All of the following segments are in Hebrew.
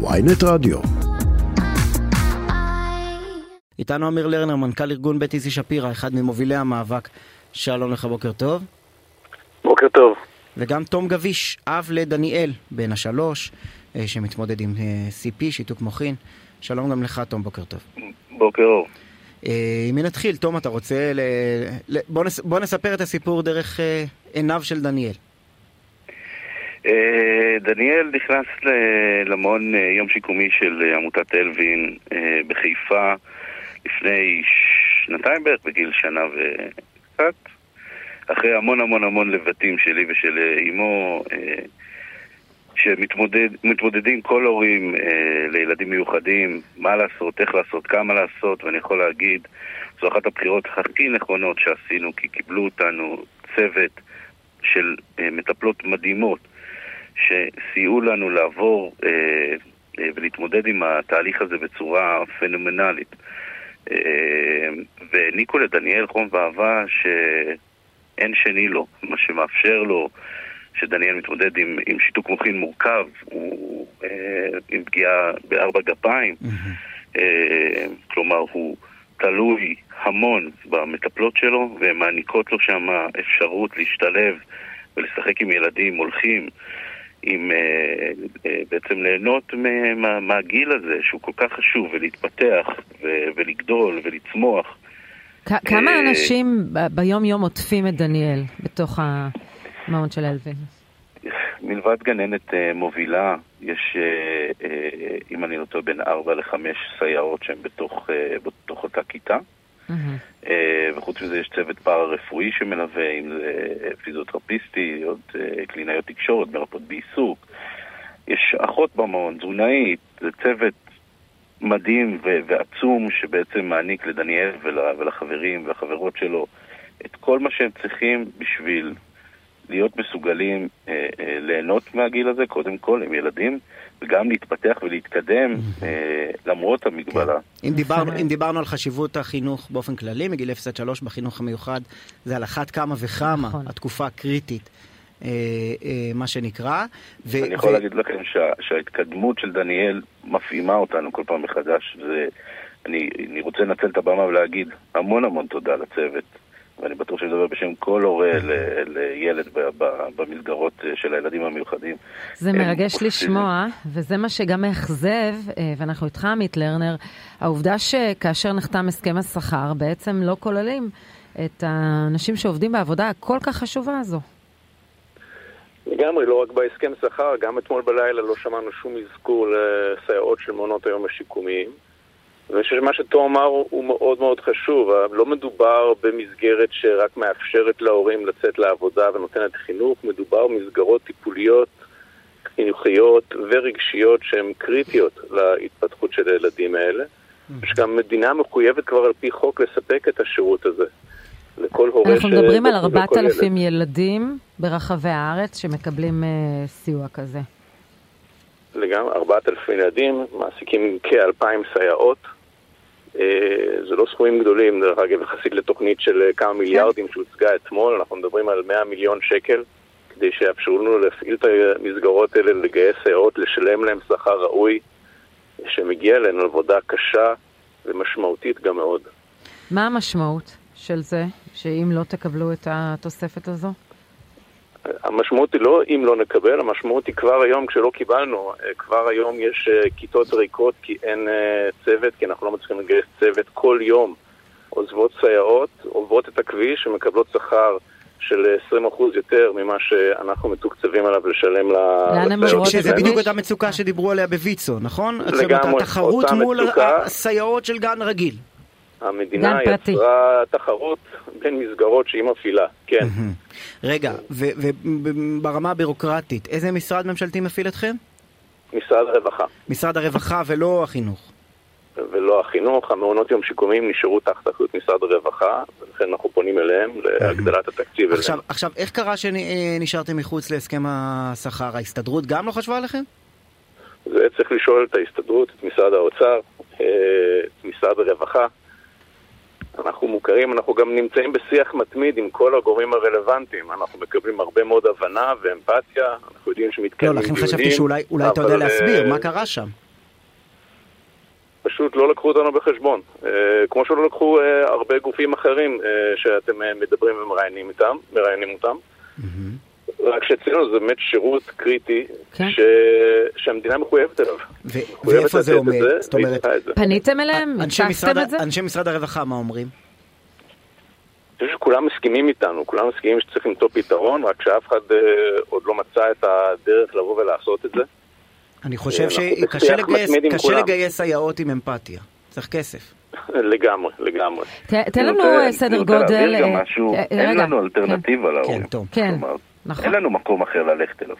ויינט רדיו. איתנו אמיר לרנר, מנכ"ל ארגון בית איזי שפירא, אחד ממובילי המאבק. שלום לך, בוקר טוב. בוקר טוב. וגם תום גביש, אב לדניאל, בן השלוש, אה, שמתמודד עם אה, CP, שיתוק מוחין. שלום גם לך, תום, בוקר טוב. בוקר אור. אה, מי נתחיל? תום, אתה רוצה... ל... ל... בוא, נס... בוא נספר את הסיפור דרך עיניו של דניאל. דניאל נכנס למעון יום שיקומי של עמותת אלווין בחיפה לפני שנתיים בערך, בגיל שנה וקצת. אחרי המון המון המון לבטים שלי ושל אמו, שמתמודדים כל הורים אה, לילדים מיוחדים, מה לעשות, איך לעשות, כמה לעשות, ואני יכול להגיד, זו אחת הבחירות הכי נכונות שעשינו, כי קיבלו אותנו צוות של אה, מטפלות מדהימות, שסייעו לנו לעבור אה, אה, ולהתמודד עם התהליך הזה בצורה פנומנלית. אה, והעניקו לדניאל חום ואהבה שאין שני לו, מה שמאפשר לו שדניאל מתמודד עם, עם שיתוק מוחין מורכב, הוא אה, עם פגיעה בארבע גפיים, mm-hmm. אה, כלומר הוא תלוי המון במטפלות שלו, והן מעניקות לו שם אפשרות להשתלב ולשחק עם ילדים, הולכים, עם, אה, אה, בעצם ליהנות מה, מהגיל הזה שהוא כל כך חשוב, ולהתפתח ו, ולגדול ולצמוח. כמה אה, אנשים ביום יום עוטפים את דניאל בתוך ה... מעון של אלווין. מלבד גננת uh, מובילה, יש, uh, uh, אם אני לא טועה, בין ארבע לחמש סייעות שהן בתוך, uh, בתוך אותה כיתה. Mm-hmm. וחוץ מזה יש צוות פארה-רפואי שמלווה, אם זה פיזיותרפיסטי, עוד uh, קלינאיות תקשורת, מרפאות בעיסוק. יש אחות במעון, תזונאית, זה צוות מדהים ו- ועצום שבעצם מעניק לדניאל ול- ולחברים והחברות שלו את כל מה שהם צריכים בשביל להיות מסוגלים אה, אה, ליהנות מהגיל הזה, קודם כל, עם ילדים, וגם להתפתח ולהתקדם אה, למרות המגבלה. כן. אם, דיברנו, אם דיברנו על חשיבות החינוך באופן כללי, מגיל 0 עד 3 בחינוך המיוחד, זה על אחת כמה וכמה, נכון. התקופה הקריטית. אה, אה, מה שנקרא. ו- אני יכול ו- להגיד לכם שה- שההתקדמות של דניאל מפעימה אותנו כל פעם מחדש. ואני אני רוצה לנצל את הבמה ולהגיד המון המון תודה לצוות. ואני בטוח שאני מדבר בשם כל הורה לילד במסגרות אה, של הילדים המיוחדים. זה מרגש לשמוע, וזה מה שגם מאכזב, אה, ואנחנו איתך עמית לרנר, העובדה שכאשר נחתם הסכם השכר, בעצם לא כוללים את האנשים שעובדים בעבודה הכל כך חשובה הזו. לגמרי, לא רק בהסכם שכר, גם אתמול בלילה לא שמענו שום אזכור לסייעות של מעונות היום השיקומיים. ואני חושב שמה שתום אמר הוא מאוד מאוד חשוב. לא מדובר במסגרת שרק מאפשרת להורים לצאת לעבודה ונותנת חינוך, מדובר במסגרות טיפוליות, חינוכיות ורגשיות שהן קריטיות להתפתחות של הילדים האלה. שגם מדינה מחויבת כבר על פי חוק לספק את השירות הזה. לכל הורה אנחנו ש... מדברים על 4,000 ילדים ברחבי הארץ שמקבלים uh, סיוע כזה. לגמרי, 4,000 ילדים, מעסיקים כ-2,000 סייעות. אה, זה לא סכומים גדולים, דרך אגב, יחסית לתוכנית של אה, כמה מיליארדים כן. שהוצגה אתמול, אנחנו מדברים על 100 מיליון שקל, כדי שיאפשרו לנו להפעיל את המסגרות האלה, לגייס סייעות, לשלם להם שכר ראוי, שמגיע אלינו עבודה קשה ומשמעותית גם מאוד. מה המשמעות של זה, שאם לא תקבלו את התוספת הזו? המשמעות היא לא אם לא נקבל, המשמעות היא כבר היום כשלא קיבלנו. אה, כבר היום יש אה, כיתות ריקות כי אין אה, צוות, כי אנחנו לא מצליחים לגייס צוות כל יום. עוזבות סייעות, עוברות את הכביש ומקבלות שכר של 20% יותר ממה שאנחנו מתוקצבים עליו לשלם לסייעות. שזה בדיוק אותה מצוקה שדיברו עליה בוויצו, נכון? לגמרי, התחרות מול הסייעות של גן רגיל. המדינה יצרה תחרות בין מסגרות שהיא מפעילה, כן. רגע, וברמה הבירוקרטית, איזה משרד ממשלתי מפעיל אתכם? משרד הרווחה. משרד הרווחה ולא החינוך. ולא החינוך, המעונות יום שיקומיים נשארו תחת אחריות משרד הרווחה, ולכן אנחנו פונים אליהם להגדלת התקציב עכשיו, אליהם. עכשיו, איך קרה שנשארתם מחוץ להסכם השכר? ההסתדרות גם לא חשבה עליכם? זה צריך לשאול את ההסתדרות, את משרד האוצר, אה, את משרד הרווחה. אנחנו מוכרים, אנחנו גם נמצאים בשיח מתמיד עם כל הגורמים הרלוונטיים. אנחנו מקבלים הרבה מאוד הבנה ואמפתיה, אנחנו יודעים שמתקיימים דיונים. לא, לכן חשבתי שאולי אתה יודע להסביר, מה קרה שם? פשוט לא לקחו אותנו בחשבון. כמו שלא לקחו הרבה גופים אחרים שאתם מדברים ומראיינים אותם. מראיינים אותם. רק שאצלנו זה באמת שירות קריטי כן. ש... שהמדינה מחויבת אליו. ו... ואיפה זה עומד? זה, זאת אומרת, פניתם אליהם? הצגתם את זה? אנשי משרד הרווחה, מה אומרים? אני חושב שכולם מסכימים איתנו, כולם מסכימים שצריך למצוא פתרון, רק שאף אחד אה, עוד לא מצא את הדרך לבוא ולעשות את זה. אני חושב אה, שקשה לגייס, לגייס סייעות עם אמפתיה, צריך כסף. לגמרי, לגמרי. תן לנו אה, סדר גודל. אה, אין לנו אלטרנטיבה להורים. כן, כן נכון. אין לנו מקום אחר ללכת אליו.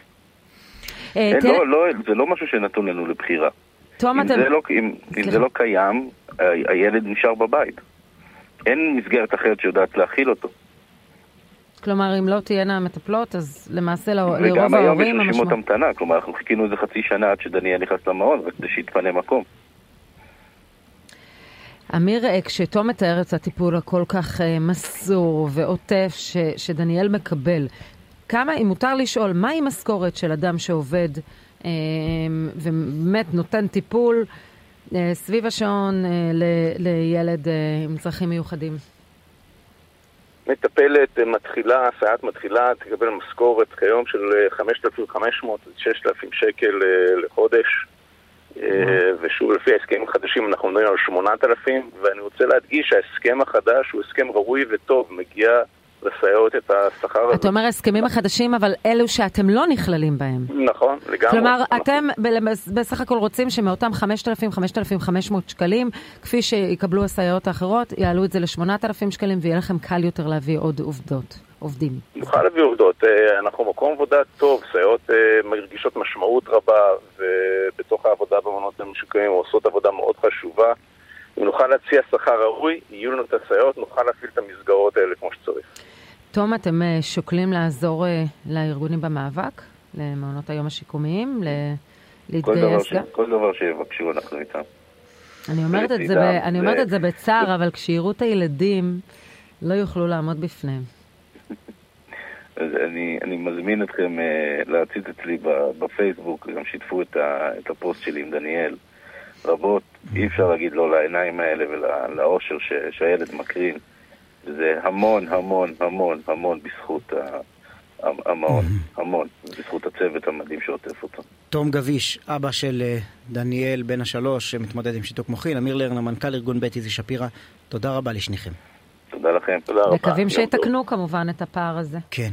לא, לא, זה לא משהו שנתון לנו לבחירה. תום, אתם... לא, אם זה לא קיים, הילד נשאר בבית. אין מסגרת אחרת שיודעת להכיל אותו. כלומר, אם לא תהיינה מטפלות, אז למעשה לרוב ההורים המשמעות... וגם היום יש רשימות המתנה, כלומר, אנחנו חיכינו איזה חצי שנה עד שדניאל נכנס למעון, כדי שיתפנה מקום. אמיר, אה, כשתום מתאר את הטיפול הכל כך אה, מסור ועוטף ש, שדניאל מקבל, כמה, אם מותר לשאול, מהי משכורת של אדם שעובד אה, ובאמת נותן טיפול אה, סביב השעון אה, ל, לילד אה, עם צרכים מיוחדים? מטפלת מתחילה, סייעת מתחילה, תקבל משכורת כיום של 5,500 6,000 שקל לחודש. אה, ושוב, לפי ההסכמים החדשים אנחנו מדברים על 8,000, ואני רוצה להדגיש שההסכם החדש הוא הסכם ראוי וטוב, מגיע לסייעות את השכר הזה. אתה אומר הסכמים החדשים, אבל אלו שאתם לא נכללים בהם. נכון, לגמרי. כלומר, נכון. אתם בסך הכל רוצים שמאותם 5,000, 5,500 שקלים, כפי שיקבלו הסייעות האחרות, יעלו את זה ל-8,000 שקלים, ויהיה לכם קל יותר להביא עוד עובדות. עובדים. נוכל להביא עובדות. אה, אנחנו מקום עבודה טוב, סייעות אה, מרגישות משמעות רבה, ובתוך העבודה במעונות המשוקמים עושות עבודה מאוד חשובה. אם נוכל להציע שכר ראוי, יהיו לנו את הסייעות, נוכל להפעיל את המסגרות. תום, אתם אה, שוקלים לעזור לארגונים במאבק? למעונות היום השיקומיים? להתגייס גם? כל דבר שיבקשו אנחנו איתם. אני אומרת, את זה, ב, אני אומרת את זה בצער, אבל כשיראו את הילדים, לא יוכלו לעמוד בפניהם. אז אני, אני מזמין אתכם uh, להציץ אצלי בפייסבוק, גם שיתפו את, ה, את הפוסט שלי עם דניאל. רבות, אי אפשר להגיד לא לעיניים האלה ולאושר שהילד מקרין. זה המון, המון, המון, המון בזכות המעון, המון, בזכות הצוות המדהים שעוטף אותו. תום גביש, אבא של אה, דניאל בן השלוש, שמתמודד עם שיתוק מוחין, אמיר לרנר, מנכ"ל ארגון בית איזי שפירא, תודה רבה לשניכם. תודה לכם. תודה רבה. מקווים שיתקנו כמובן את הפער הזה. כן.